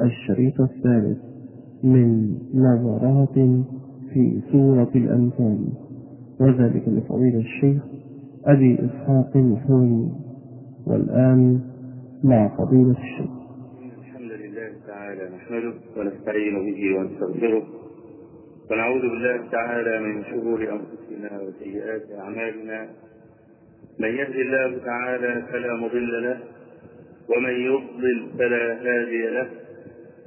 الشريط الثالث من نظرات في سورة الأنفال. وذلك لفضيلة الشيخ أبي إسحاق الحوي والآن مع فضيلة الشيخ. الحمد لله تعالى نحمده ونستعين به ونستغفره. ونعوذ بالله تعالى من شرور أنفسنا وسيئات أعمالنا. من يهد الله تعالى فلا مضل له ومن يضلل فلا هادي له.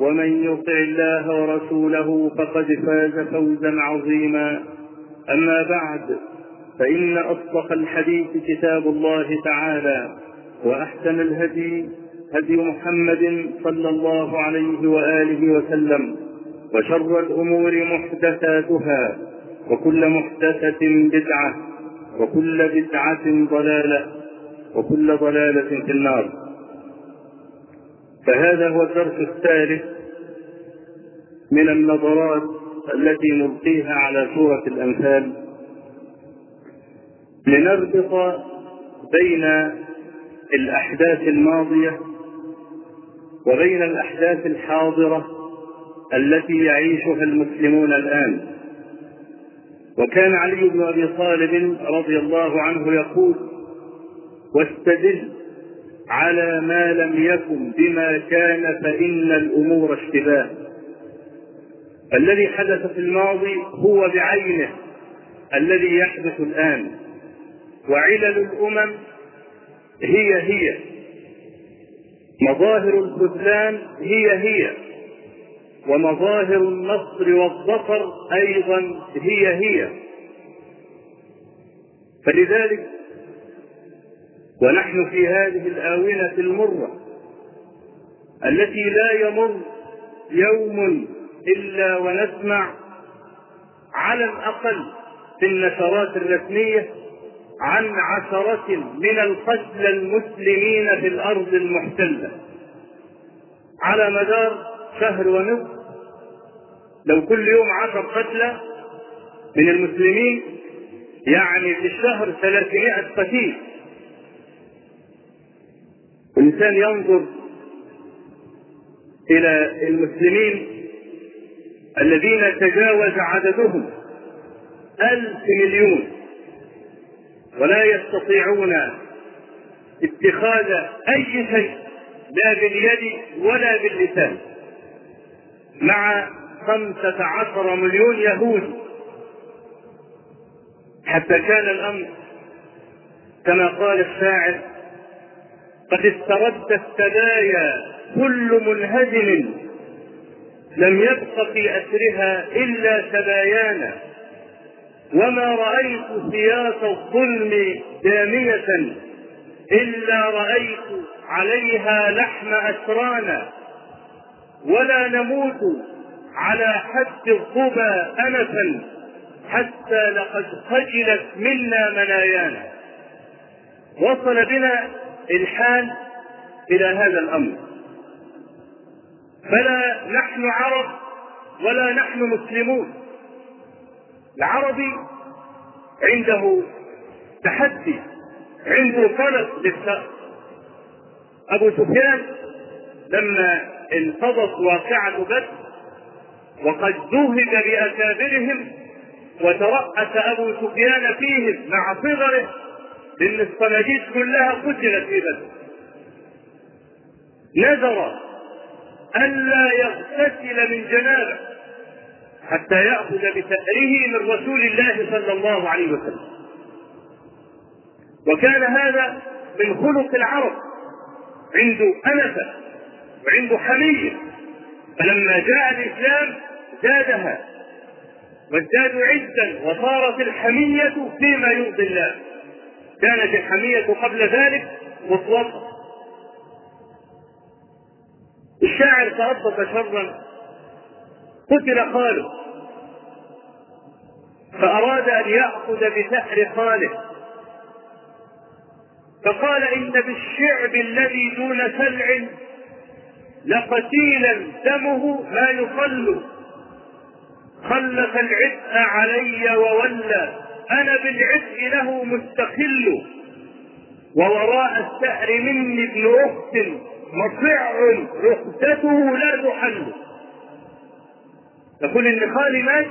ومن يطع الله ورسوله فقد فاز فوزا عظيما. أما بعد فإن أصدق الحديث كتاب الله تعالى وأحسن الهدي هدي محمد صلى الله عليه وآله وسلم وشر الأمور محدثاتها وكل محدثة بدعة وكل بدعة ضلالة وكل ضلالة في النار. فهذا هو الدرس الثالث من النظرات التي نلقيها على سورة الأنفال. لنربط بين الأحداث الماضية وبين الأحداث الحاضرة التي يعيشها المسلمون الآن. وكان علي بن أبي طالب رضي الله عنه يقول واستدل على ما لم يكن بما كان فإن الأمور اشتباه. الذي حدث في الماضي هو بعينه الذي يحدث الآن. وعلل الأمم هي هي. مظاهر الخذلان هي هي. ومظاهر النصر والظفر أيضا هي هي. فلذلك ونحن في هذه الآونة المرة التي لا يمر يوم إلا ونسمع على الأقل في النشرات الرسمية عن عشرة من القتلى المسلمين في الأرض المحتلة. على مدار شهر ونصف لو كل يوم عشر قتلى من المسلمين يعني في الشهر ثلاثمائة قتيل. الإنسان ينظر إلى المسلمين الذين تجاوز عددهم ألف مليون ولا يستطيعون اتخاذ أي شيء لا باليد ولا باللسان مع خمسة عشر مليون يهود. حتى كان الأمر كما قال الشاعر قد استرد السبايا كل منهزم لم يبق في أسرها إلا سبايانا وما رأيت سياس الظلم دامية إلا رأيت عليها لحم أسرانا. ولا نموت على حد الظبا أنفا حتى لقد خجلت منا منايانا. وصل بنا الحال إلى هذا الأمر. فلا نحن عرب ولا نحن مسلمون. العربي عنده تحدي عنده طلب للثأر أبو سفيان لما انقضت واقعة بدر وقد ذهب بأكابرهم وترأس أبو سفيان فيهم مع صغره لأن الصناديد كلها قتلت في بدر. نذر ألا يغتسل من جنابة حتى يأخذ بثأره من رسول الله صلى الله عليه وسلم. وكان هذا من خلق العرب. عنده أنفة وعنده حمية فلما جاء الإسلام زادها. وازدادوا عزا وصارت الحمية فيما يرضي الله. كانت الحمية قبل ذلك مطلقة الشاعر تربص شرا قتل خاله فأراد أن يأخذ بثأر خاله. فقال إن بالشعب الذي دون سلع لقتيلا دمه ما يصل خلف العتق علي وولى. أنا بالعتق له مستقل. ووراء الثأر مني ابن أخت مطيع رخدته لا تحل. تقول إن خالي مات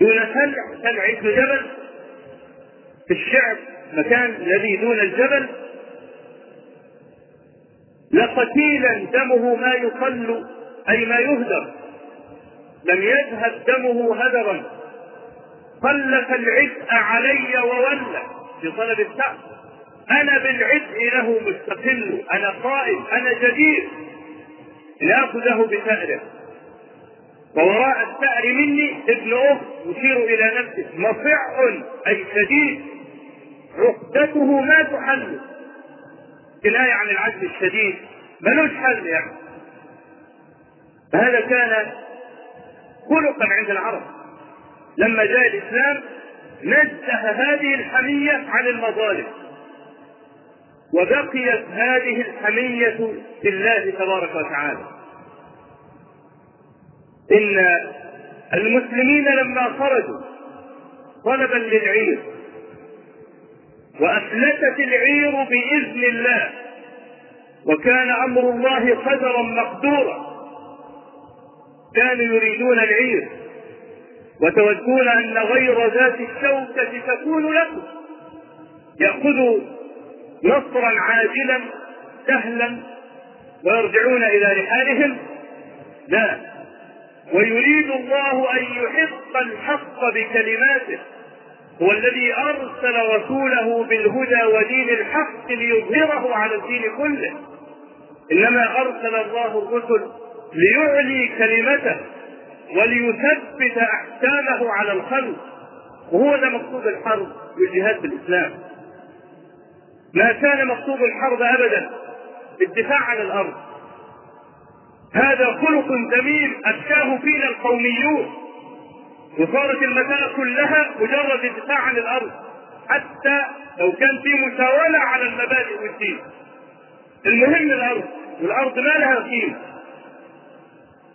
دون سلع سلع اسم جبل. في الشعب مكان الذي دون الجبل. لقتيلا دمه ما يصل أي ما يهدر. لم يذهب دمه هدرا. خلف العتق علي وولى في طلب الثأر أنا بالعتق له مستقل أنا قائد أنا جدير. لآخذه بثأره. ووراء الثأر مني ابن أخت يشير إلى نفسه. مصع أي شديد. عقدته ما تحل. كناية عن العجز الشديد. ملوش حل يعني. فهذا كان خلقا عند العرب. لما جاء الإسلام نزه هذه الحمية عن المظالم. وبقيت هذه الحمية لله تبارك وتعالى. إن المسلمين لما خرجوا طلبا للعير وأفلتت العير بإذن الله وكان أمر الله قدرا مقدورا كانوا يريدون العير. وتودون أن غير ذات الشوكة تكون لكم. يأخذوا نصرا عاجلا سهلا ويرجعون إلى رحالهم لا. ويريد الله أن يحق الحق بكلماته. هو الذي أرسل رسوله بالهدى ودين الحق ليظهره على الدين كله. إنما أرسل الله الرسل ليعلي كلمته. وليثبت أحكامه على الخلق. وهو ده مقصود الحرب والجهاد في الإسلام. ما كان مقصود الحرب أبدا. الدفاع عن الأرض. هذا خلق ذميم أفشاه فينا القوميون. وصارت المسألة كلها مجرد الدفاع عن الأرض. حتى لو كان في مساومة على المبادئ والدين. المهم الأرض. والأرض ما لها قيمة.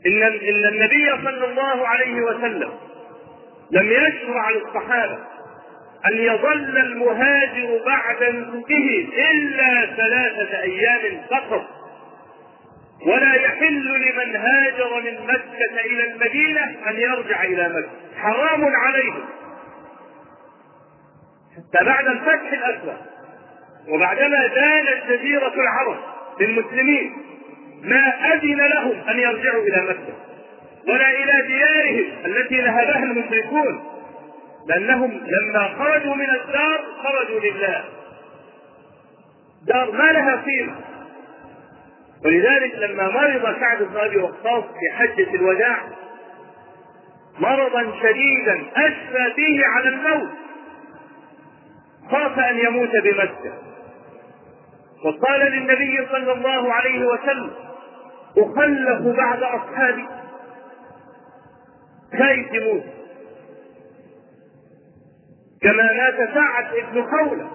إن إن النبي صلى الله عليه وسلم لم يشرع للصحابة أن يظل المهاجر بعد نسكه إلا ثلاثة أيام فقط ولا يحل لمن هاجر من مكة إلى المدينة أن يرجع إلى مكة حرام عليهم. حتى بعد الفتح الأكبر وبعدما دانت جزيرة العرب للمسلمين ما أذن لهم أن يرجعوا إلى مكة ولا إلى ديارهم التي نهبها المشركون لأنهم لما خرجوا من الدار خرجوا لله. دار ما لها قيمة. ولذلك لما مرض سعد بن أبي وقاص في حجه الوداع مرضا شديدا أشفى فيه على الموت. خاف أن يموت بمكة. وقال للنبي صلى الله عليه وسلم أخلف بعد أصحابي. خايف يموت؟ كما مات سعد بن خولة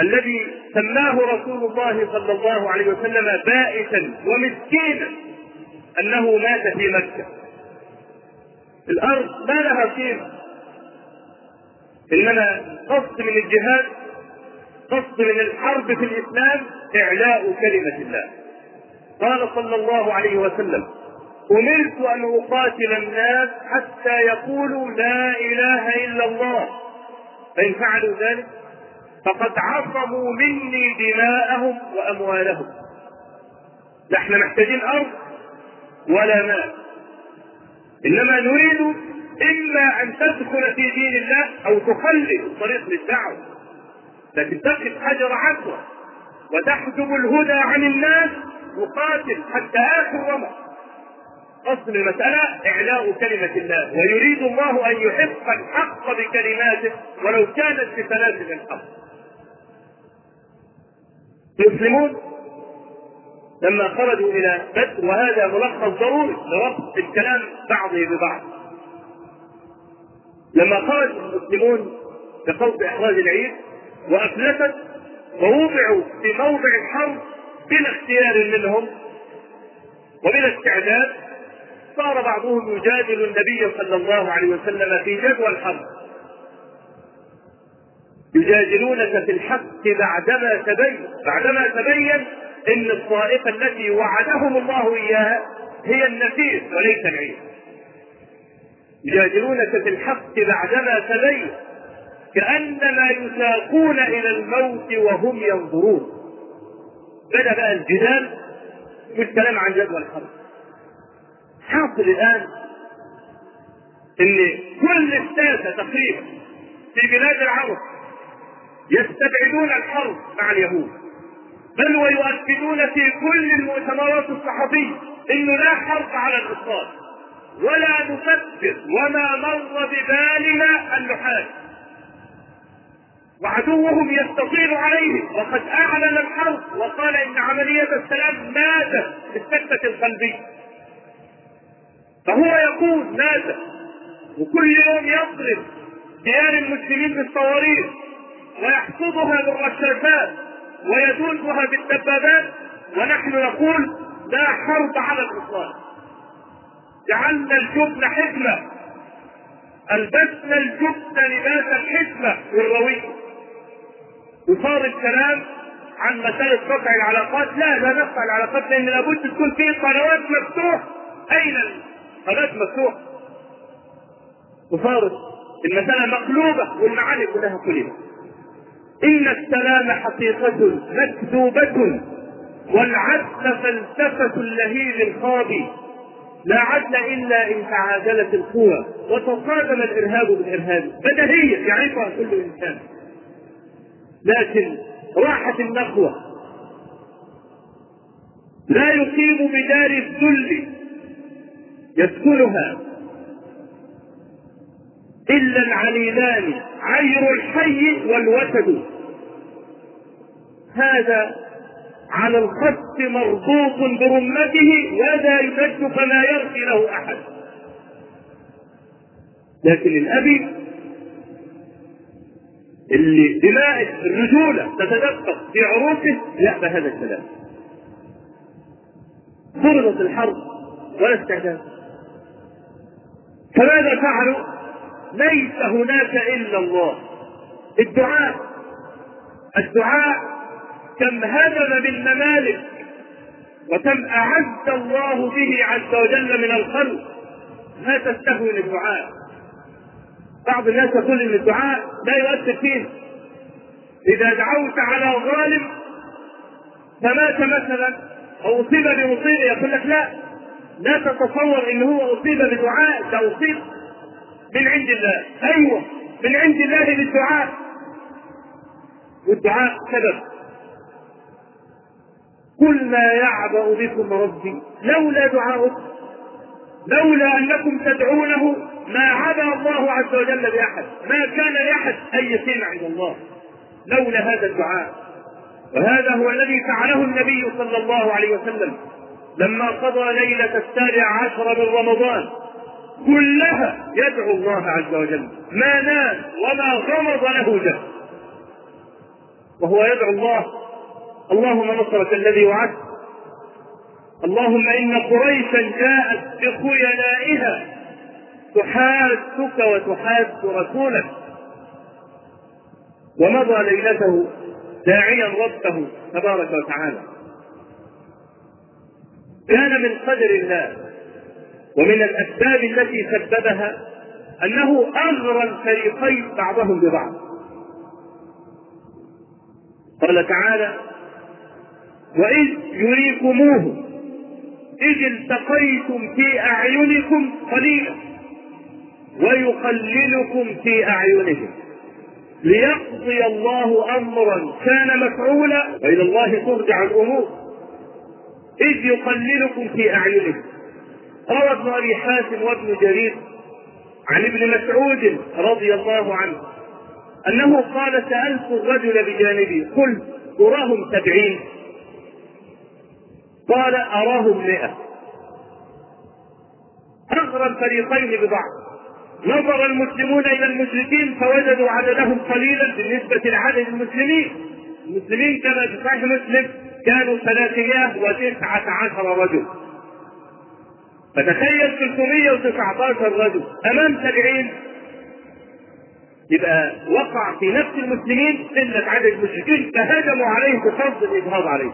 الذي سماه رسول الله صلى الله عليه وسلم بائسا ومسكينا أنه مات في مكة. الأرض ما لها قيمة. إنما قصد من الجهاد قصد من الحرب في الإسلام إعلاء كلمة الله. قال صلى الله عليه وسلم أمرت أن أقاتل الناس حتى يقولوا لا إله إلا الله. فإن فعلوا ذلك فقد عصموا مني دماءهم وأموالهم. إحنا محتاجين أرض ولا ماء. إنما نريد إما أن تدخل في دين الله أو تخلي الطريق للدعوة. لكن تقف حجر عثرة وتحجب الهدى عن الناس يقاتل حتى آخر رمق أصل المسألة إعلاء كلمة الله ويريد الله أن يحق الحق بكلماته ولو كانت بسلاسل الحق المسلمون لما خرجوا إلى بدر وهذا ملخص ضروري لربط الكلام بعضه ببعض. لما خرج المسلمون بقصد إحراز العيد وافلست ووضعوا في موضع الحرب بلا اختيار منهم وبلا استعداد صار بعضهم يجادل النبي صلى الله عليه وسلم في جدوى الحرب. يجادلونك في الحق بعدما تبين بعدما تبين إن الطائفة التي وعدهم الله إياها هي النفير وليس العيد يجادلونك في الحق بعدما تبين كأنما يساقون إلى الموت وهم ينظرون. بدأ بقى الجدال في الكلام عن جدوى الحرب حاصل الآن إن كل الساسة تقريبا في بلاد العرب يستبعدون الحرب مع اليهود بل ويؤكدون في كل المؤتمرات الصحفية انه لا حرب على الاطلاق ولا نفكر وما مر ببالنا ان نحارب وعدوهم يستطيل عليهم وقد أعلن الحرب وقال إن عملية السلام ماتت بالسكته القلبية. فهو يقول ماذا وكل يوم يضرب ديار المسلمين بالصواريخ ويحصدها بالرشاشات ويدوسها بالدبابات. ونحن نقول لا حرب على الإطلاق. جعلنا الجبن حكمة. ألبسنا الجبن لباس الحكمة. والرويه وصار الكلام عن مسألة قطع العلاقات. لا لا نقطع العلاقات لأن لابد تكون في قنوات مفتوحة. أين قناة مفتوحة وصارت المسألة مقلوبة والمعاني كلها قلبت إن السلام حقيقة مكذوبة والعدل فلسفة اللهيب الخاضي لا عدل إلا إن تعادلت القوى وتصادم الإرهاب بالإرهاب. بديهية يعرفها كل إنسان. لكن راحة النخوة. لا يقيم بدار الذل يسكنها إلا العليلان عير الحي والوسد هذا على الخط مربوط برمته ولا يمد فلا يرثي له أحد. لكن الأبي اللي دماء الرجولة تتدفق في عروقه يأبى هذا الكلام فرضت الحرب ولا استعداد. فماذا فعلوا؟ ليس هناك إلا الله. الدعاء الدعاء كم هدم بالممالك وكم أعز الله به عز وجل من الخلق. ما تستهون الدعاء. بعض الناس يقول إن الدعاء لا يؤثر فيه. إذا دعوت على ظالم فمات مثلا أو أصيب بمصيبة يقول لك لا لا تتصور ان هو أصيب بدعاء ده أصيب من عند الله. أيوه من عند الله للدعاء. والدعاء سبب. قل ما يعبأ بكم ربي لولا دعاؤكم لولا أنكم تدعونه ما عدا الله عز وجل بأحد ما كان لأحد اي شيء عند الله لولا هذا الدعاء. وهذا هو الذي فعله النبي صلى الله عليه وسلم لما قضى ليلة السابع عشر من رمضان. كلها يدعو الله عز وجل ما نام وما غمض له جهل وهو يدعو الله اللهم نصرك الذي وعدت. اللهم إن قريشا جاءت بخيلائها تحادك وتحاد رسولك. ومضى ليلته داعيا ربه تبارك وتعالى. كان من قدر الله ومن الأسباب التي سببها أنه أغرى الفريقين بعضهم ببعض. قال تعالى وإذ يريكموه إذ التقيتم في أعينكم قليلا ويقللكم في أعينهم. ليقضي الله أمرا كان مفعولا وإلى الله ترجع الأمور. إذ يقللكم في أعينكم روى ابن أبي حاتم وابن جرير عن ابن مسعود رضي الله عنه أنه قال سألت الرجل بجانبي قلت أراهم سبعين؟ قال أراهم مئة. أغرى الفريقين ببعض. نظر المسلمون إلى المشركين فوجدوا عددهم قليلا بالنسبة لعدد المسلمين. المسلمين كما في صحيح مسلم كانوا 319 رجل فتخيل 319 رجل أمام 70 يبقى وقع في نفس المسلمين قلة عدد المشركين. فهجموا عليه بقصد الإجهاض عليه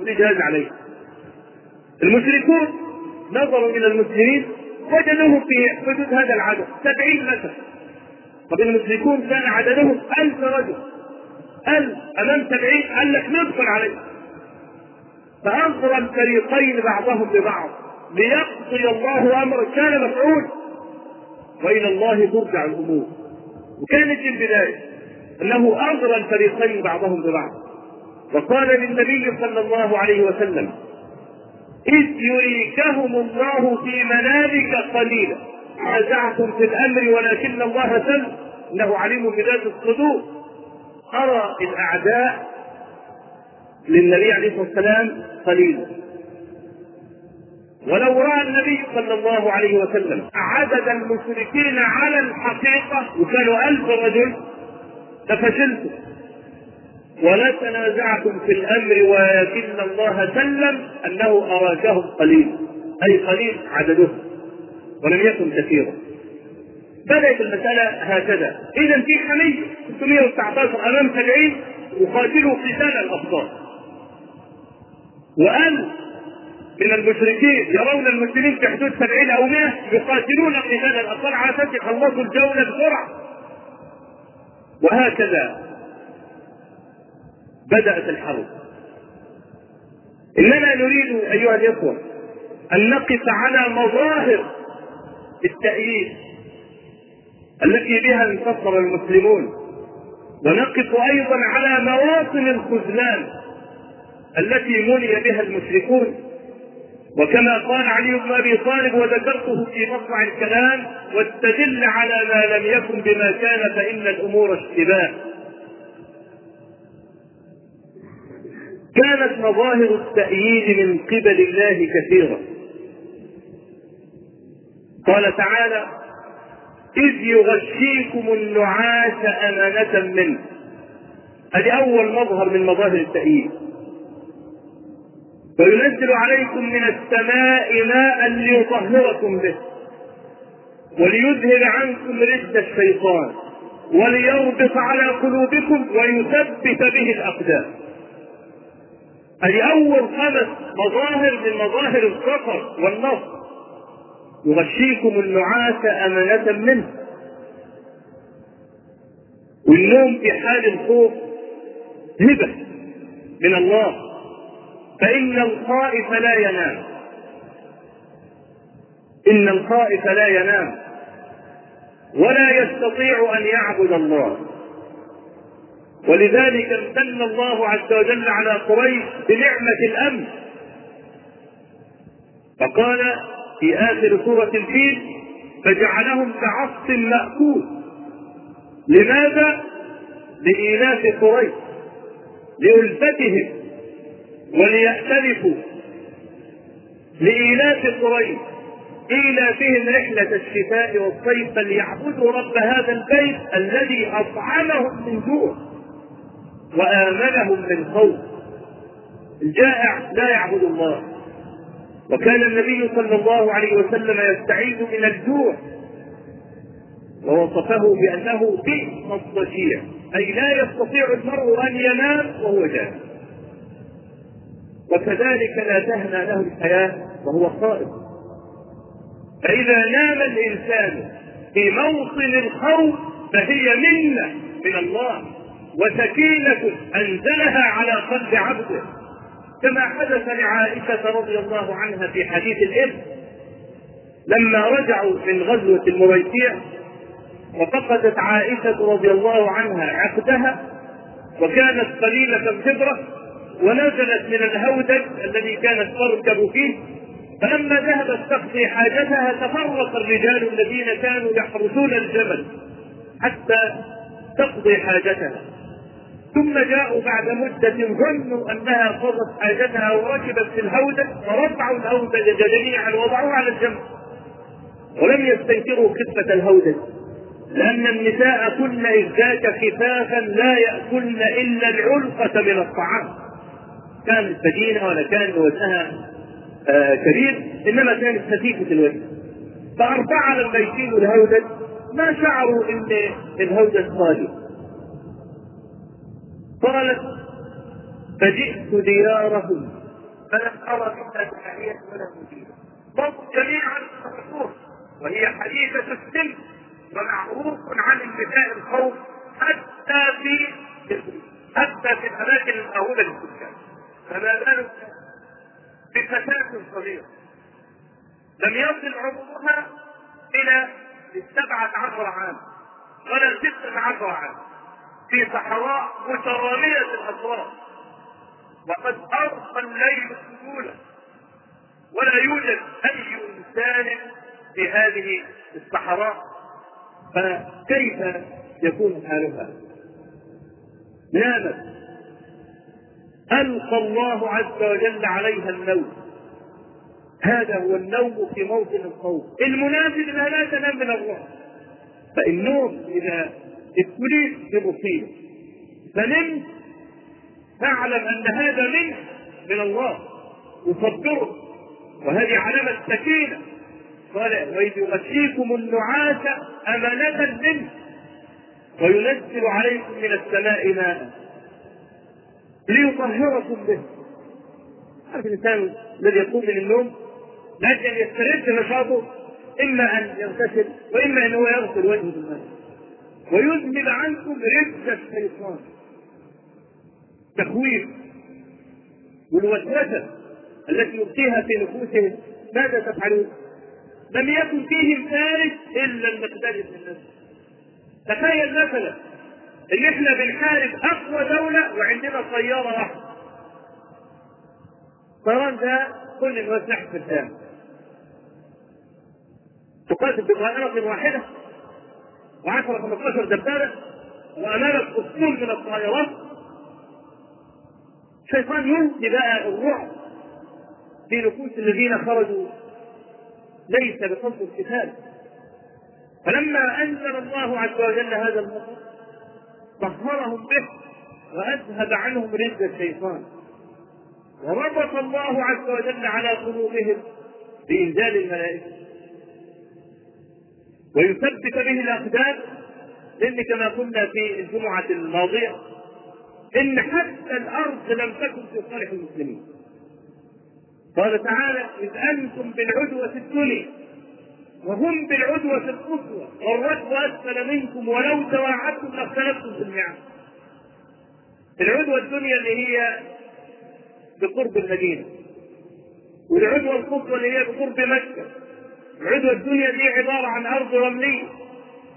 والإجهاز عليه. المشركون نظروا إلى المسلمين وجدوهم في حدود هذا العدد 70 مثلا طب المشركون كان عددهم 1000 رجل 1000 أمام 70 قال لك ندخل عليه. فأغرى الفريقين بعضهم ببعض ليقضي الله أمرا كان مفعول. وإلى الله ترجع الأمور. وكانت البداية أنه أغرى الفريقين بعضهم ببعض. وقال للنبي صلى الله عليه وسلم إذ يريكهم الله في منامك قليلا. نزعتم في الأمر ولكن الله سل. إنه عليم بذات الصدور. أرى الأعداء للنبي عليه الصلاة والسلام قليلا. ولو رأى النبي صلى الله عليه وسلم عدد المشركين على الحقيقة وكانوا ألف رجل لفشلتم ولتنازعتم في الأمر ولكن الله سلم أنه اراكهم قليل أي قليل عددهم ولم يكن كثيرا. بدأت المسألة هكذا. اذا في حميه 619 أمام 70 يقاتلوا قتال الابطال وأن من المشركين يرون المسلمين في حدود سبعين أو مئة يقاتلون قتال الأبطال على أساس يخلصوا الجولة بسرعة. وهكذا. بدأت الحرب. إننا نريد أيها الإخوة أن نقف على مظاهر التأييد التي بها انتصر المسلمون ونقف أيضا على مواطن الخذلان التي مني بها المشركون. وكما قال علي بن أبي طالب وذكرته في مطلع الكلام واستدل على ما لم يكن بما كان فإن الأمور اشتباه. كانت مظاهر التأييد من قبل الله كثيرة. قال تعالى إذ يغشيكم النعاس أمانة منه. هذه أول مظهر من مظاهر التأييد. وينزل عليكم من السماء ماء ليطهركم به وليذهب عنكم رد الشيطان وليربط على قلوبكم ويثبت به الأقدام. هذه اول خمس مظاهر من مظاهر السفر والنصر. يغشيكم النعاس أمانة منه. والنوم في حال الخوف هبة من الله. فإن الخائف لا ينام. إن الخائف لا ينام. ولا يستطيع أن يعبد الله. ولذلك امتن الله عز وجل على قريش بنعمة الأمن. فقال في آخر سورة الفيل فجعلهم كعصف مأكول. لماذا؟ لإيلاف قريش لألفتهم وليأتلفوا. لإيلاف قريش إيلافهم رحلة الشتاء والصيف فليعبدوا رب هذا البيت الذي أطعمهم من جوع. وآمنهم من خوف. الجائع لا يعبد الله. وكان النبي صلى الله عليه وسلم يستعيذ من الجوع. ووصفه بأنه بئس الضجيع أي لا يستطيع المرء أن ينام وهو جائع وكذلك لا تهنى له الحياة وهو خائف. فإذا نام الإنسان في موطن الخوف فهي منة من الله. وسكينة أنزلها على قلب عبده. كما حدث لعائشة رضي الله عنها في حديث الإرث لما رجعوا من غزوة المريسيع وفقدت عائشة رضي الله عنها عقدها وكانت قليلة الخبرة ونزلت من الهودج الذي كانت تركب فيه. فلما ذهبت تقضي حاجتها تفرق الرجال الذين كانوا يحرسون الجمل حتى تقضي حاجتها. ثم جاءوا بعد مدة ظنوا أنها قضت حاجتها وركبت في الهودج ورفعوا الهودج جميعا وضعوه على الجمل ولم يستنكروا خفة الهودج لأن النساء كن إذ ذاك خفافا لا يأكلن إلا العلقة من الطعام. كانت بدينة ولا كان وجهها آه كبير إنما كانت خفيفة الوجه. فأربعة لما يشيلوا الهودج ما شعروا إن الهودج صالح قالت فجئت ديارهم فلم أرى منها داعية ولا مدير جميعا الرسول وهي حديثة السن ومعروف عن النساء الخوف حتى في حتى في الاماكن المأهولة للسكان فما بالك بفتاة صغيرة؟ لم يصل عمرها إلى السبعة عشر عام ولا الستة عشر عام. في صحراء مترامية الأسرار. وقد أرقى الليل سهولة ولا يوجد أي إنسان في هذه الصحراء. فكيف يكون حالها؟ نامت. ألقى الله عز وجل عليها النوم. هذا هو النوم في موطن الخوف. المنافق لا تنام من الله فالنوم إذا ابتليت بمصيبه فنمت فاعلم أن هذا منه من الله. يصبرك وهذه علامة سكينه قال وإذ يغشيكم النعاس أمانة منه. وينزل عليكم من السماء ماء. ليطهركم به. عارف الإنسان الذي يقوم من النوم أن يسترد نشاطه إما أن يغتسل وإما أن هو يغسل وجهه بالماء. ويذهب عنكم رجز الشيطان. تخويف والوسوسة التي يلقيها في نفوسهم. ماذا تفعلون؟ لم يكن فيهم فارس إلا المقداد بن النصر تخيل مثلا إن إحنا بنحارب أقوى دولة وعندنا طياره واحدة. الطيران ده كل الوسع في الدم تقاتل بطائرة واحدة و10 15 دبابة وأمامك أسطول من الطائرات. الشيطان يلقي بقى الرعب في نفوس الذين خرجوا. ليس بقصد القتال فلما أنزل الله عز وجل هذا المطر طهرهم به وأذهب عنهم رزق الشيطان. وربط الله عز وجل على قلوبهم بإنزال الملائكة. ويثبت به الاقدام لأن كما قلنا في الجمعة الماضية إن حتى الأرض لم تكن في صالح المسلمين قال تعالى إذ أنتم بالعدوة الدنيا وهم بالعدوة القصوى والركب أسفل منكم ولو تواعدتم لاختلفتم في الميعاد. العدوة الدنيا اللي هي بقرب المدينة والعدوة القصوى اللي هي بقرب مكة العدوة الدنيا دي عبارة عن أرض رملية.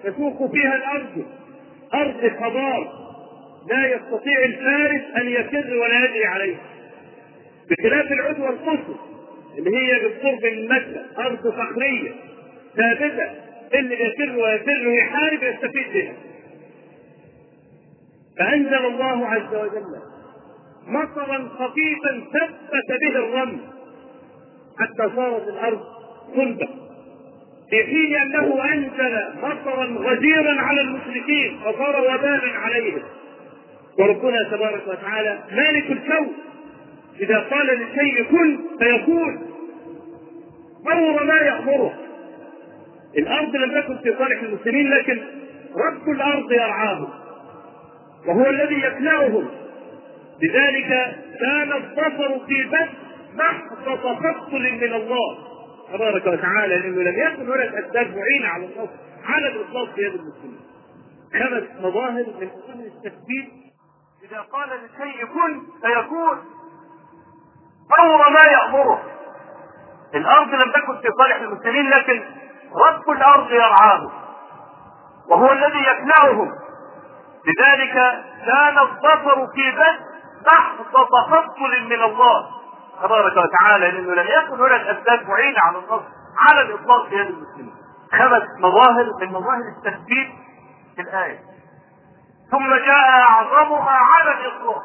تسوق فيها الأرض. أرض خضار. لا يستطيع الفارس أن يفر ولا يجري عليها. بخلاف العدوى القصوى اللي هي بالقرب من مكة أرض صخرية ثابتة. اللي يفر ويفر ويحارب يستفيد بها. فأنزل الله عز وجل مطرا خفيفا ثبت به الرمل. حتى صارت الأرض صلبة في حين أنه أنزل مطرا غزيرا على المشركين فصار وبالا عليهم. وربنا تبارك وتعالى مالك الكون. إذا قال للشيء كن فيكون. فور ما يأمره؟ الأرض لم تكن في صالح المسلمين لكن رب الأرض يرعاهم. وهو الذي يكلأهم لذلك كان الظفر في بس محض تفضل من الله. تبارك وتعالى لأنه لم يكن هناك أسباب معينة على النصر على الإطلاق في يد المسلمين خمس مظاهر من مظاهر التثبيت إذا قال للشيء كن فيكون. فور ما يأمره. الأرض لم تكن في صالح المسلمين لكن رب الأرض يرعاه. وهو الذي يكنعهم لذلك كان الظفر في بدر محض تفضل من الله. تبارك وتعالى لأنه لم يكن هناك أسباب معينة على النصر على الإطلاق في يد المسلمين خمس مظاهر من مظاهر التثبيت في الآية. ثم جاء أعظمها على الإطلاق.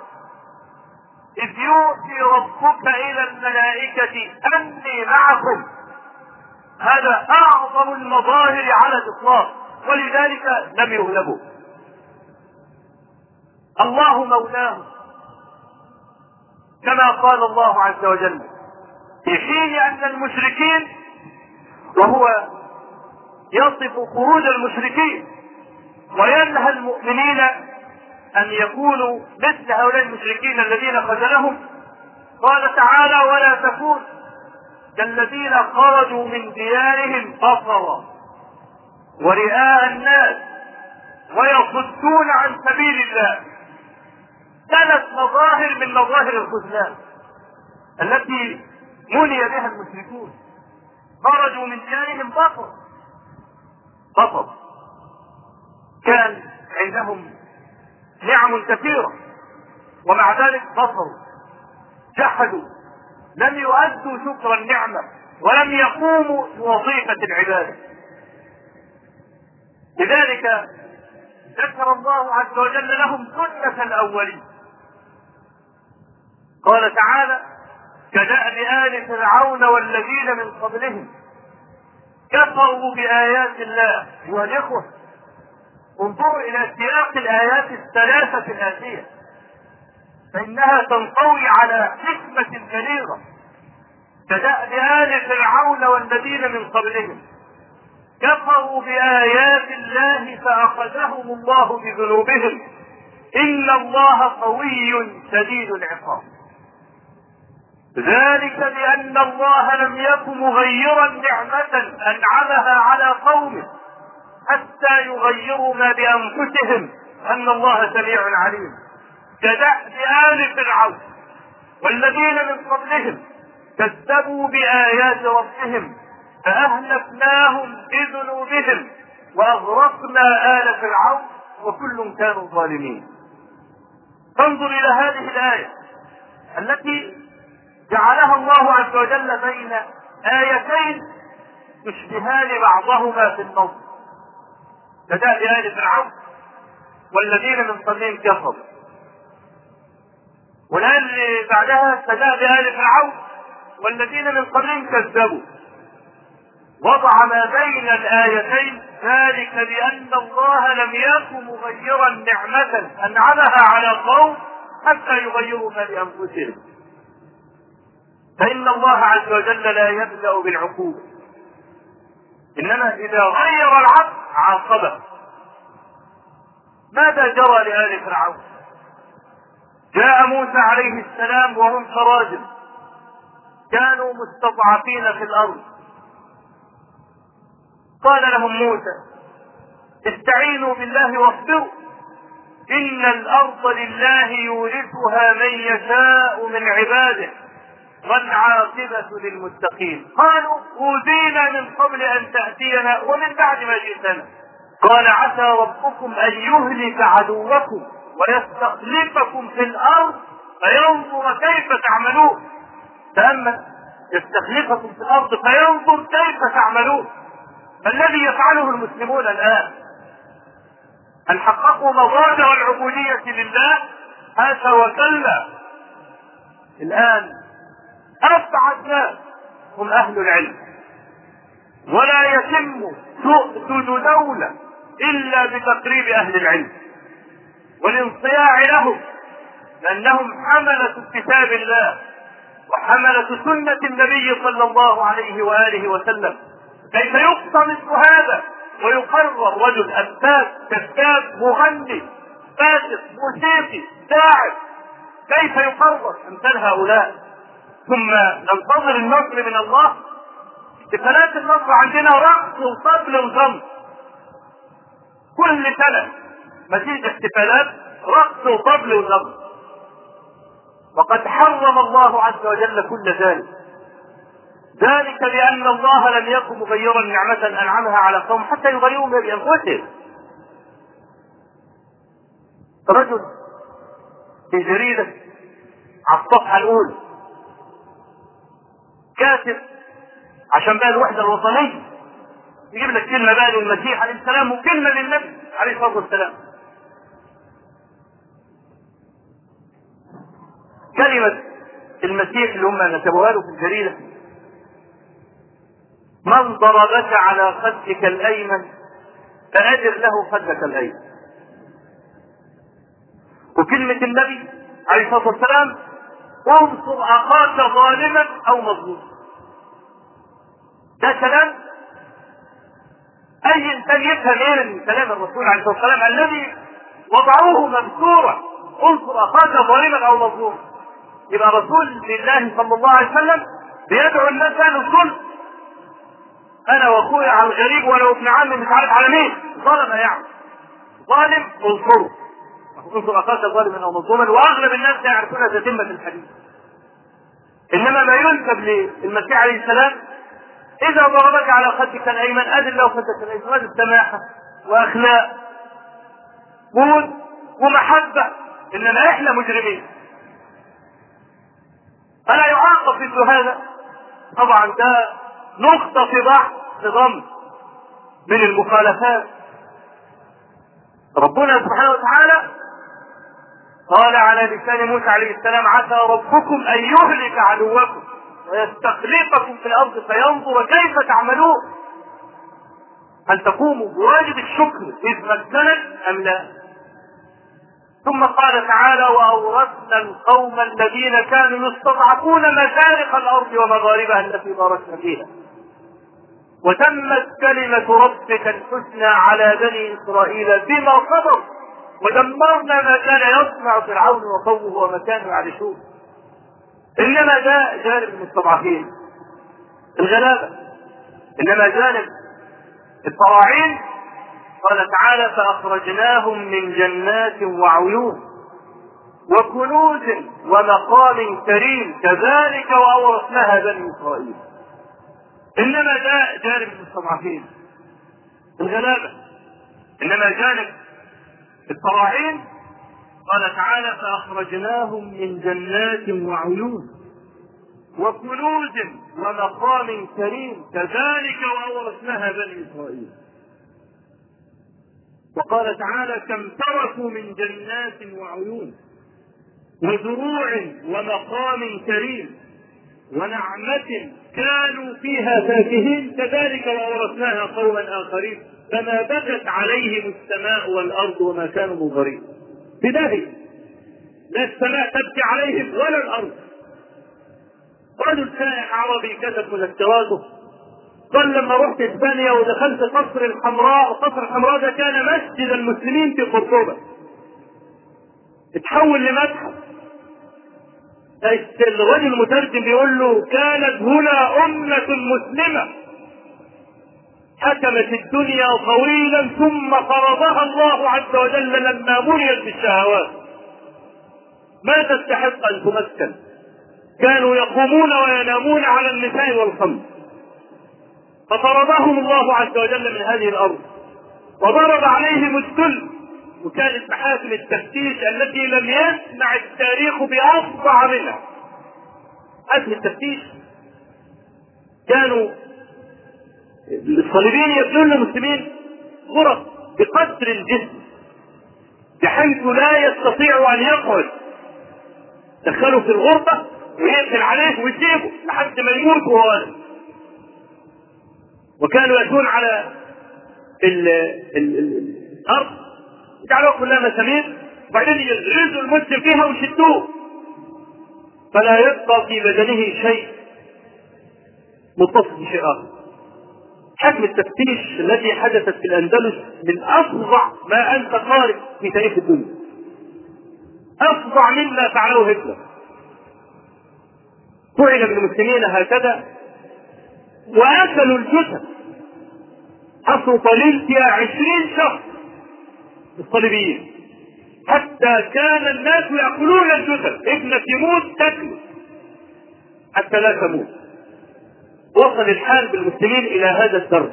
إذ يوحي ربك إلى الملائكة أني معكم. هذا أعظم المظاهر على الإطلاق ولذلك لم يغلبوا. الله مولاه. كما قال الله عز وجل في حين أن المشركين وهو يصف خروج المشركين وينهى المؤمنين أن يكونوا مثل هؤلاء المشركين الذين خذلهم. قال تعالى ولا تكون كالذين خرجوا من ديارهم بصرا ورئاء الناس ويصدون عن سبيل الله. ثلاث مظاهر من مظاهر الخذلان التي مني بها المشركون. خرجوا من ديارهم بطر بطر كان عندهم نعم كثيرة. ومع ذلك بصروا. جحدوا. لم يؤدوا شكر النعمة. ولم يقوموا بوظيفة العبادة. لذلك ذكر الله عز وجل لهم سنة الأولين. قال تعالى كدأب آل فرعون والذين من قبلهم. كفروا بآيات الله أيها الإخوة انظروا إلى سياق الآيات الثلاثة الآتية. فإنها تنطوي على حكمة بليغة كدأب آل فرعون والذين من قبلهم. كفروا بآيات الله فأخذهم الله بذنوبهم. إن الله قوي شديد العقاب. ذلك بأن الله لم يكن مغيرا نعمة أنعمها على قومه حتى يغيروا ما بأنفسهم أن الله سميع عليم. كدأب آل فرعون والذين من قبلهم كذبوا بآيات ربهم فأهلكناهم بذنوبهم وأغرقنا آل فرعون وكل كانوا ظالمين. فانظر إلى هذه الآية التي جعلها الله عز وجل بين آيتين يشبهان بعضهما في النص كداب آل فرعون والذين من قبلهم كفروا والآية اللي بعدها كداب آل فرعون والذين من قبلهم كذبوا. وضع ما بين الآيتين ذلك بأن الله لم يكن مغيرا نعمة أنعمها على قوم حتى يغيروا ما بأنفسهم فإن الله عز وجل لا يبدأ بالعقوبة. إنما إذا غير العبد عاقبه. ماذا جرى لآل فرعون؟ جاء موسى عليه السلام وهم سراجل كانوا مستضعفين في الأرض. قال لهم موسى استعينوا بالله واصبروا. إن الأرض لله يورثها من يشاء من عباده. والعاقبة للمتقين. قالوا أوذينا من قبل أن تأتينا ومن بعد ما جئتنا. قال عسى ربكم أن يهلك عدوكم ويستخلفكم في الأرض فينظر كيف تعملون. تأمل يستخلفكم في الأرض فينظر كيف تعملون. ما الذي يفعله المسلمون الآن؟ أن حققوا مظاهر العبودية لله هذا وكلا الآن أسعد ناس هم أهل العلم. ولا يتم تؤسد دولة إلا بتقريب أهل العلم. والانصياع لهم لأنهم حملة كتاب الله وحملة سنة النبي صلى الله عليه وآله وسلم. كيف يقصى مثل هذا؟ ويقرر رجل أبتاب كذاب مغني فاسق موسيقي داعب كيف يقرر؟ أمثال هؤلاء. ثم ننتظر النصر من الله. احتفالات النصر عندنا رقص وطبل وزمر كل سنة مزيد احتفالات رقص وطبل وزمر وقد حرم الله عز وجل كل ذلك. ذلك لأن الله لم يكن مغيرا نعمة أنعمها على قوم حتى يغيروا بأنفسهم. رجل في جريدة على الصفحة الأولى. كاتب عشان بقى الوحدة الوطنية. يجيب لك كلمة بقى للمسيح عليه السلام وكلمة للنبي عليه الصلاة والسلام. كلمة المسيح اللي هم نسبوها له في الجريدة. من ضربك على خدك الأيمن فأجر له خدك الأيمن. وكلمة النبي عليه الصلاة والسلام انصر أخاك ظالما أو مظلوما. ده كلام أي إنسان يفهم إيه من كلام الرسول عليه الصلاة والسلام الذي وضعوه مذكورا انصر أخاك ظالما أو مظلوما. يبقى رسول لله صلى الله عليه وسلم بيدعو الناس أهل الظلم أنا وأخويا على الغريب ولو ابن عمي مش عارف على مين. ظلم يعني. ظالم انصره. انصر أخاك ظالما أو مظلوما وأغلب الناس لا يعرفون تتمه الحديث. إنما ما ينسب للمسيح عليه السلام إذا ضربك على خدك الأيمن ادل له خدك الأيمن هذه السماحه واخلاق بود ومحبة إنما إحنا مجرمين. فلا يعاقب مثل هذا. طبعا ده نقطة في بحث نظام من المخالفات. ربنا سبحانه وتعالى قال على لسان موسى عليه السلام عسى ربكم أن يهلك عدوكم ويستخلفكم في الأرض فينظر كيف تعملون. هل تقوموا بواجب الشكر إذ مكنت أم لا؟ ثم قال تعالى وأورثنا القوم الذين كانوا يستضعفون مشارق الأرض ومغاربها التي باركنا فيها. وتمت كلمة ربك الحسنى على بني إسرائيل بما صبروا ودمرنا ما كان يصنع فرعون وقومه وما كانوا يعرشون. إنما ده جانب المستضعفين. الغلابة. إنما جانب الطواعين. قال تعالى فأخرجناهم من جنات وعيون وكنوز ومقام كريم. كذلك وأورثناها بني إسرائيل. إنما ده جانب المستضعفين. الغلابة. إنما جانب الطواعين. قال تعالى فأخرجناهم من جنات وعيون وكنوز ومقام كريم كذلك وأورثناها بني إسرائيل. وقال تعالى كم تركوا من جنات وعيون وزروع ومقام كريم ونعمة كانوا فيها فاكهين كذلك وأورثناها قوما آخرين. فما بكت عليهم السماء والأرض وما كانوا منظرين. بداهي لا السماء تبكي عليهم ولا الأرض. رجل سائح عربي كتب مذكراته قال لما رحت إسبانيا ودخلت قصر الحمراء وقصر الحمراء ده كان مسجد المسلمين في قرطبة. اتحول لمتحف الرجل المترجم بيقول له كانت هنا أمة مسلمة. حكمت الدنيا طويلا ثم فرضها الله عز وجل لما مريت بالشهوات. ما تستحق أن تمثل كانوا يقومون وينامون على النساء والخمر. فطردهم الله عز وجل من هذه الأرض. وضرب عليهم الذل. وكانت محاكم التفتيش التي لم يسمع التاريخ بأفظع منها. محاكم التفتيش. كانوا الصليبيين يبنون للمسلمين غرف بقدر الجسم بحيث لا يستطيع أن يقعد. دخلوا في الغرفة ويقفل عليه ويسيبه لحد ما يموت وهو وكانوا يأتون على ال ال ال الأرض يجعلوها كلها مسامير وبعدين يغرزوا المسلم فيها ويشدوه. فلا يبقى في بدنه شيء متصل بشيء اخر حجم التفتيش التي حدثت في الأندلس من أفظع ما أنت قارئ في تاريخ الدنيا. أفظع مما فعله هتلر. فعل بالمسلمين هكذا. واكلوا الجثث حصوا طليل عشرين شخص الصليبيين. حتى كان الناس يأكلون الجثث ابنك يموت تاكله حتى لا تموت. وصل الحال بالمسلمين إلى هذا الدرب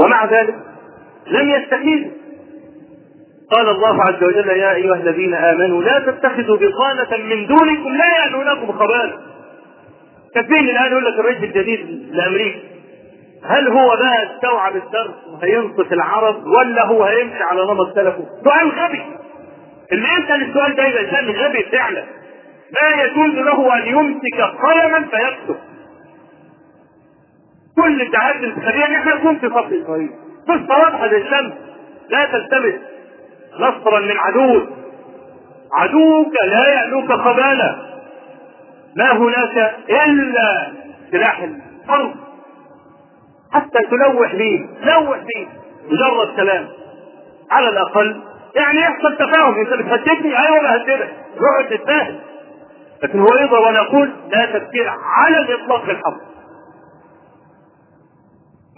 ومع ذلك لم يستفيدوا قال الله عز وجل يا أيها الذين آمنوا لا تتخذوا بطانة من دونكم لا يألونكم خبالا كثير الآن يقول لك الرئيس الجديد لأمريكا هل هو بقى استوعب الدرس وهينصف العرب ولا هو هيمشي على نمط سلفه؟ سؤال غبي. اللي يسأل السؤال ده يبقى إنسان غبي فعلا. لا يجوز له أن يمسك قلما فيكتب. كل الدعايات الانتخابية ان إحنا نكون في إسرائيل. قصة واضحة زي الشمس. لا تلتمس نصرا من عدوك. عدوك لا يألوك خبالا. ما هناك إلا سلاح الحرب حتى تلوح به لوح به مجرد كلام على الأقل يعني يحصل تفاهم انت بتهددني أيوه بهددك نقعد نتفاهم لكن هو يقدر ونقول لا تفكير على الإطلاق الحرب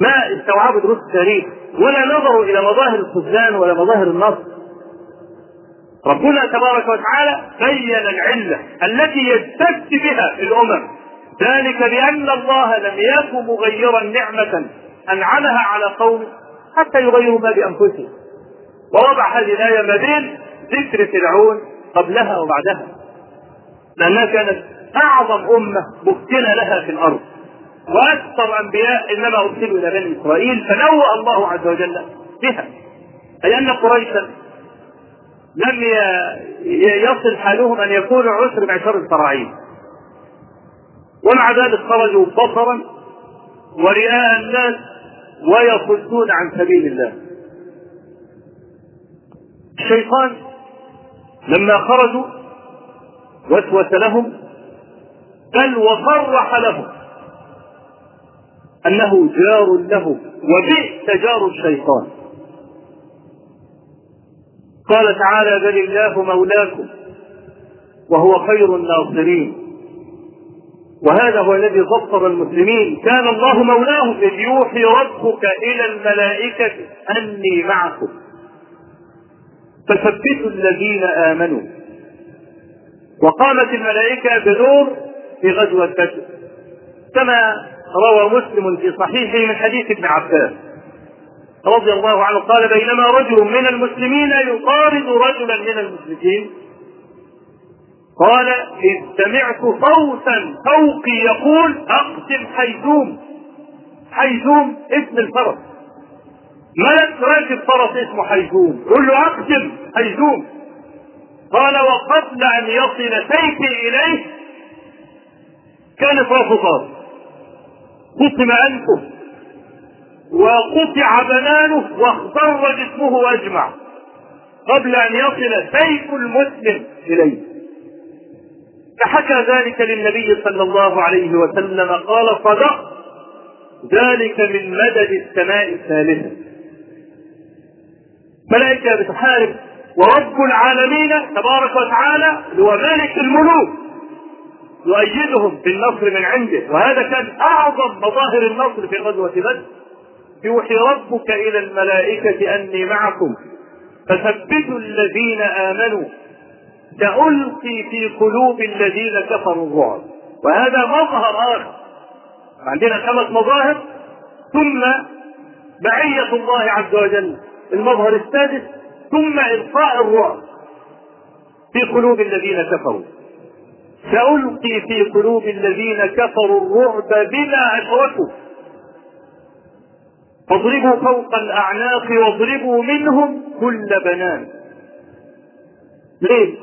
ما استوعبوا دروس التاريخ ولا نظروا إلى مظاهر الخذلان ولا مظاهر النصر. ربنا تبارك وتعالى بين العلة التي يجتث بها الأمم. ذلك بأن الله لم يكن مغيرا نعمة أنعمها على قوم حتى يغيروا ما بأنفسهم. ووضع هذه الآية ما بين ذكر فرعون قبلها وبعدها. لأنها كانت أعظم أمة مفتنة لها في الأرض. وأكثر أنبياء إنما أرسلوا إلى بني إسرائيل فنوأ الله عز وجل بها. أي أن قريشا لم يصل حالهم أن يكونوا عسر معشر الفراعين. ومع ذلك خرجوا بصرا ورئاء الناس ويصدون عن سبيل الله. الشيطان لما خرجوا وسوس لهم بل وصرح لهم أنه جار له وبئس جار الشيطان. قال تعالى بل الله مولاكم وهو خير الناصرين. وهذا هو الذي ضبط المسلمين. كان الله مولاهم إذ يوحي ربك إلى الملائكة أني معكم. فثبتوا الذين آمنوا. وقامت الملائكة بدور في غزوة بدر. كما روى مسلم في صحيحه من حديث ابن عباس. رضي الله عنه قال بينما رجل من المسلمين يطارد رجلا من المشركين. قال إذ سمعت صوتا فوقي يقول أقسم حيزوم. حيزوم اسم الفرس. ملك راكب فرس اسمه حيزوم؟ يقول له أقسم حيزوم. قال وقبل أن يصل سيفي إليه كانت طار قسم أنفه وقطع بنانه واخضر جسمه أجمع قبل أن يصل سيف المسلم إليه. فحكى ذلك للنبي صلى الله عليه وسلم. قال صدق. ذلك من مدد السماء الثالثة. ملائكة بتحارب. ورب العالمين تبارك وتعالى هو مالك الملوك يؤيدهم بالنصر من عنده. وهذا كان أعظم مظاهر النصر في غزوة بدر. يوحي ربك إلى الملائكة أني معكم. فثبتوا الذين آمنوا. سألقي في قلوب الذين كفروا الرعب وهذا مظهر آخر. عندنا خمس مظاهر. ثم معية الله عز وجل. المظهر السادس. ثم إلقاء الرعب في قلوب الذين كفروا. سألقي في قلوب الذين كفروا الرعب بما أشركوا. فاضربوا فوق الأعناق واضربوا منهم كل بنان. ليه؟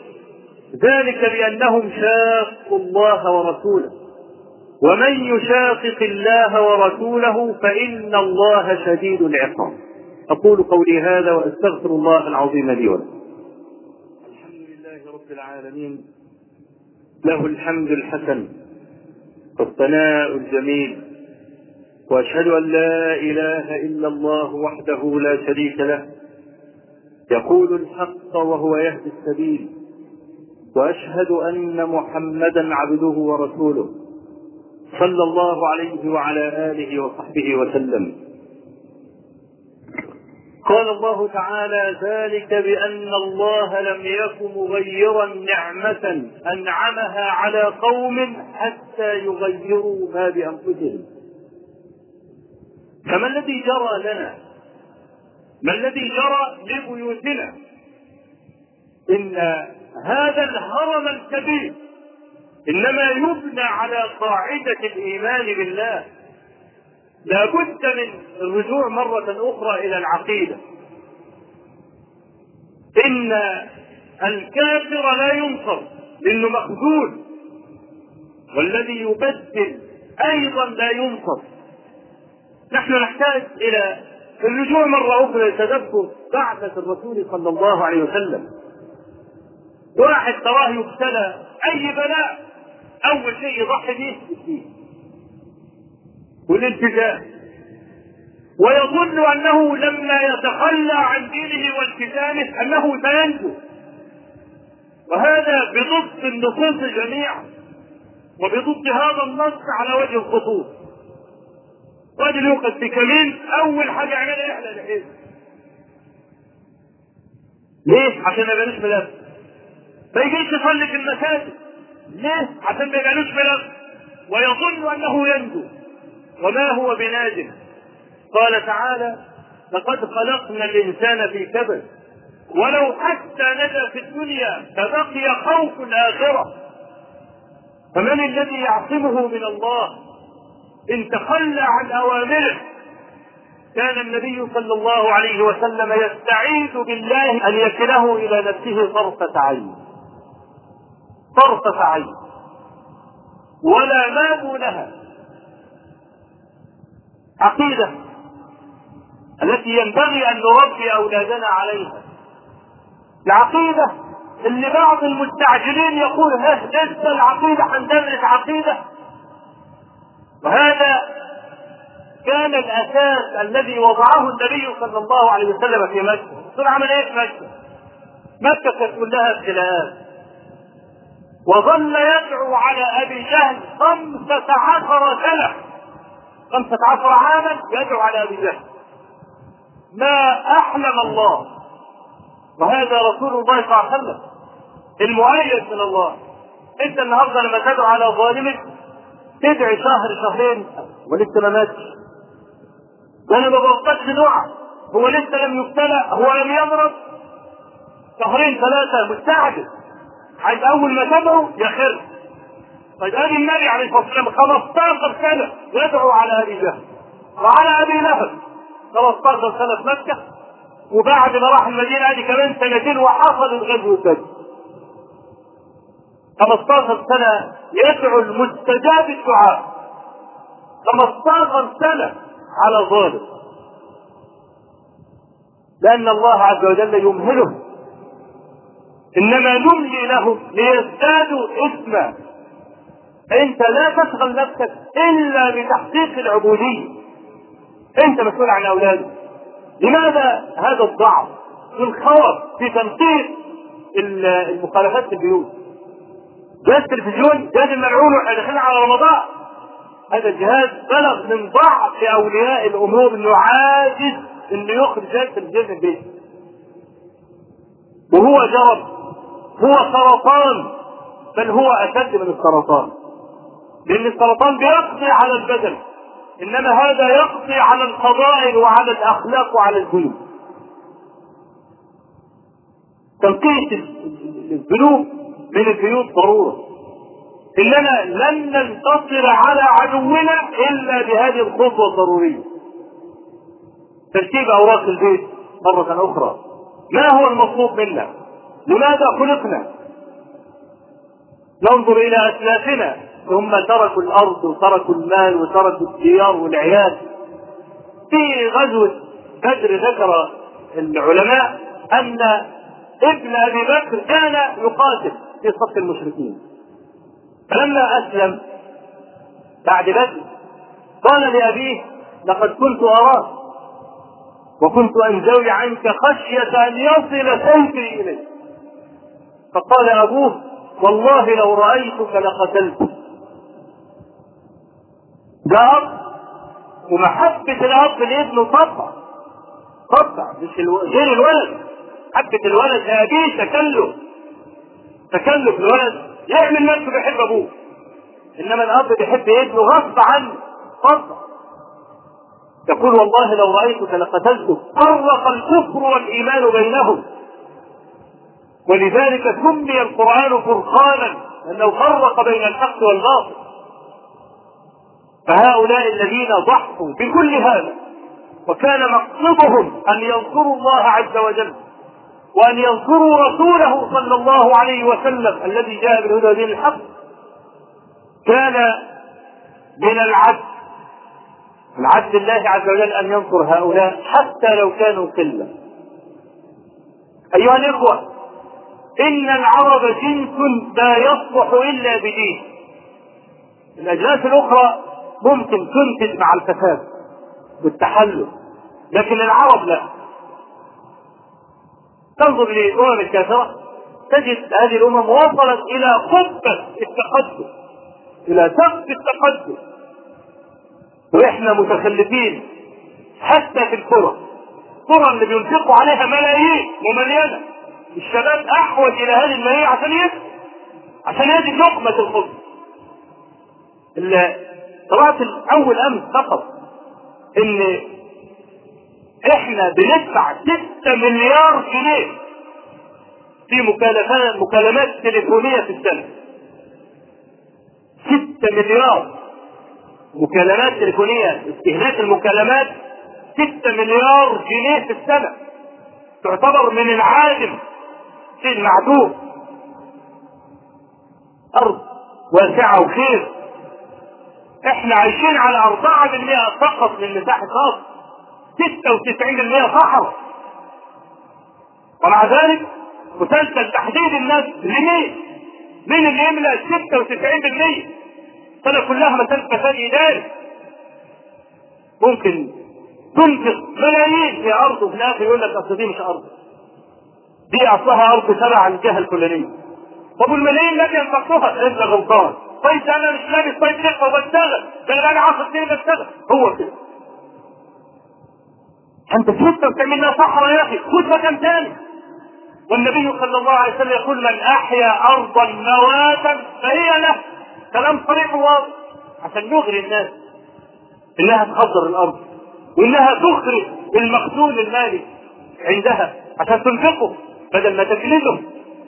ذلك بأنهم شاقوا الله ورسوله. ومن يشاقق الله ورسوله فإن الله شديد العقاب. أقول قولي هذا وأستغفر الله العظيم لي ولكم. الحمد لله رب العالمين. له الحمد الحسن والثناء الجميل. وأشهد أن لا إله إلا الله وحده لا شريك له. يقول الحق وهو يهدي السبيل. وأشهد أن محمدا عبده ورسوله. صلى الله عليه وعلى آله وصحبه وسلم. قال الله تعالى ذلك بأن الله لم يك مغيرا نعمة أنعمها على قوم حتى يغيروا ما بأنفسهم. فما الذي جرى لنا؟ ما الذي جرى لبيوتنا؟ إن هذا الهرم الكبير إنما يبنى على قاعدة الإيمان بالله. لا بد من الرجوع مرة أخرى إلى العقيدة. إن الكافر لا ينصر لأنه مخذول والذي يبدل أيضا لا ينصر. نحن نحتاج إلى الرجوع مرة أخرى لتدبر بعثة الرسول صلى الله عليه وسلم. واحد تراه يبتلى أي بلاء أول شيء يضحي به. والالتزام ويظن أنه لما يتخلى عن دينه والتزامه أنه سينجو. وهذا بضد النصوص جميعا وبضد هذا النص على وجه الخطوط رجل يوقف في كمين أول حاجة يعملها يحلى لحيه ليه؟ عشان ما يبقالوش ملف ما يجيش يصلي في المساجد. ليه؟ عشان ما يبقالوش ملف ويظن أنه ينجو. وما هو بناجم قال تعالى لقد خلقنا الإنسان في كبد ولو حتى نجا في الدنيا فبقي خوف الآخرة. فمن الذي يعصمه من الله؟ إن تخلى عن أوامره. كان النبي صلى الله عليه وسلم يستعيذ بالله أن يكله إلى نفسه طرفة عين. طرفة عين. ولا ما دونها عقيدة التي ينبغي أن نربي أولادنا عليها. العقيدة اللي بعض المستعجلين يقول ها لسه العقيدة هندرس عقيدة. وهذا كان الأساس الذي وضعه النبي صلى الله عليه وسلم في مكة. الرسول عمل إيه في مكة؟ مكة كانت كلها ابتلاءات وظل يدعو على أبي جهل خمسة عشر سنة. خمسة عشر عاما يدعو على أبي جهل ما أحلم الله. وهذا رسول الله صلى الله عليه وسلم. المؤيد من الله. إنت النهارده لما تدعو على ظالمك تدعي شهر شهرين ولسه ما ماتش. وأنا ما بوقتش دعاء. هو لسه لم يبتلى هو لم يمرض. شهرين ثلاثة مستعجل. عايز أول ما تدعو يخر طيب ادي النبي عليه الصلاة والسلام 15 سنة يدعو على أبي جهل وعلى أبي لهب. 13 سنة في مكة وبعد ما راح المدينة ادي كمان سنتين وحصل الغزو بدر 15 سنة يدعو المستجاب الدعاء. 15 سنة على ظالم. لأن الله عز وجل يمهله. إنما نملي لهم ليزدادوا إثما. انت لا تشغل نفسك إلا بتحقيق العبودية. انت مسؤول عن اولادك لماذا هذا الضعف في الخوف في تنقيط المخالفات في البيوت؟ جهاز التلفزيون جهاز الملعون وإحنا داخلين على رمضان. هذا الجهاز بلغ من ضعف أولياء الأمور إنه عاجز إنه يخرج جهاز التلفزيون من البيت. وهو جرب. هو سرطان. بل هو أشد من السرطان. لأن السرطان بيقضي على البدن. إنما هذا يقضي على الفضائل وعلى الأخلاق وعلى الدين تنقية الذنوب من البيوت ضرورة. إننا لن ننتصر على عدونا إلا بهذه الخطوة الضرورية. ترتيب أوراق البيت مرة أخرى. ما هو المطلوب منا؟ لماذا خلقنا؟ ننظر إلى أسلافنا. ثم تركوا الأرض وتركوا المال وتركوا الديار والعيال. في غزوة بدر ذكر العلماء أن ابن أبي بكر كان يقاتل في صف المشركين. فلما أسلم بعد بدر قال لأبيه لقد كنت اراك وكنت انزوي عنك خشية أن يصل سيفي إليك. فقال أبوه والله لو رأيتك لقتلتك ده اب ومحبة الأب لابنه طبعا قطع مش ألو... غير الولد. حبة الولد هذه تكلف. تكلف الولد. يعمل نفسه بيحب أبوه. إنما الأب بيحب ابنه غصب عنه. قطع يقول والله لو رأيتك لقتلتك فرق الكفر والإيمان بينهم. ولذلك سمي القرآن فرقانا. لأنه فرق بين الحق والباطل. فهؤلاء الذين ضحوا بكل هذا وكان مقصدهم أن ينصروا الله عز وجل وأن ينصروا رسوله صلى الله عليه وسلم الذي جاء بالهدى ودين الحق. كان من العدل العدل الله عز وجل أن ينصر هؤلاء حتى لو كانوا قلة. أيها الإخوة إن العرب جنس لا يصلح إلا بدين. الأجناس الأخرى ممكن تنتج مع الفساد والتحلل لكن العرب لا. تنظر للامم الكافره تجد هذه الأمم وصلت إلى قبة التقدم إلى سقف التقدم. وإحنا متخلفين حتى في القرى. القرى اللي بينفقوا عليها ملايين ومليانة. الشباب أحوج إلى هذه الملايين عشان يجد عشان يجد لقمة الخبز قرات اول أمس فقط. إن إحنا بندفع 6 مليار جنيه في مكالمات مكالمات تليفونية في السنة. 6 مليار. مكالمات تليفونية استهلاك المكالمات 6 مليار جنيه في السنة. تعتبر من العادم شيء معدوم. أرض واسعة وخير. إحنا عايشين على 4% فقط من مساحة الأرض 96% صحراء ومع ذلك مسلسل تحديد الناس لمين؟ مين اللي يملأ 96%؟ السنة كلها مسألة فساد إداري ممكن تنفق ملايين في أرض وفي الآخر يقول لك أصل دي مش أرض. دي أصلها أرض تبع الجهة الفلانية. طب والملايين التي أنفقتها أنت غلطان. طيب أنا مش لابس طيب شقة وبشتغل ده أنا بقالي 10 سنين بشتغل هو كده. أنت تفوت وتعمل لها صحراء يا أخي. خد مكان ثاني والنبي صلى الله عليه وسلم يقول من أحيا أرضا مواتا فهي له. كلام صريح وواضح. عشان نغري الناس. إنها تخضر الأرض. وإنها تخرج المخزون المالي عندها عشان تنفقه بدل ما تجلده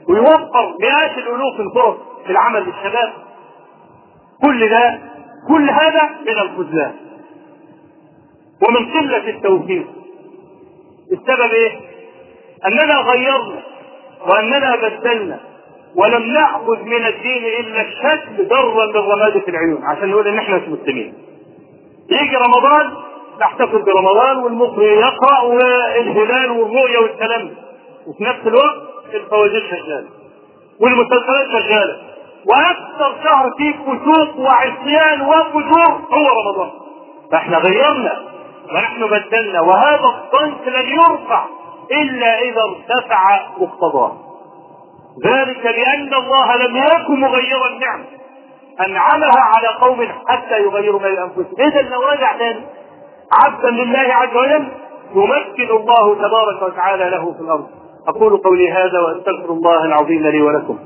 ويوفر مئات الألوف الفرص في العمل للشباب. كل ده كل هذا من الخذلان ومن قلة التوفيق. السبب إيه؟ أننا غيرنا وأننا بدلنا ولم نأخذ من الدين إلا الشكل ضرا للرماد في العيون. عشان نقول إن إحنا مش مسلمين. يجي رمضان نحتفل برمضان والمصري يقرأ والهلال والرؤيه والكلام وفي نفس الوقت الفوازير شغالة. والمسلسلات شغالة. وأكثر شهر فيه فسوق وعصيان وفجور هو رمضان. فإحنا غيرنا ونحن بدلنا وهذا الضنك لن يرفع إلا إذا ارتفع مقتضاه. ذلك لأن الله لم يكن مغيرا نعمه أنعمها على قوم حتى يغيروا ما بانفسهم إذا لو تاني عبدا لله عز وجل يمكن الله تبارك وتعالى له في الأرض. أقول قولي هذا وأستغفر الله العظيم لي ولكم.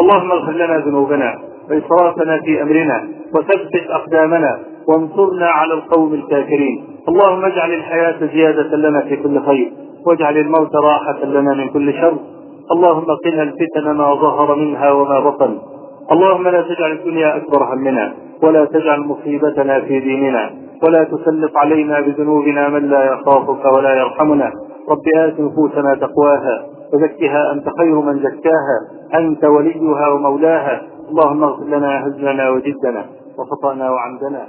اللهم اغفر لنا ذنوبنا واسرافنا في أمرنا وثبت أقدامنا وانصرنا على القوم الكافرين. اللهم اجعل الحياة زيادة لنا في كل خير واجعل الموت راحة لنا من كل شر. اللهم قنا الفتن ما ظهر منها وما بطن. اللهم لا تجعل الدنيا أكبر همنا ولا تجعل مصيبتنا في ديننا ولا تسلط علينا بذنوبنا من لا يخافك ولا يرحمنا. رب آت نفوسنا تقواها وزكها أنت خير من زكاها. أنت وليها ومولاها. اللهم اغفر لنا هزلنا وجدنا وخطأنا وعمدنا.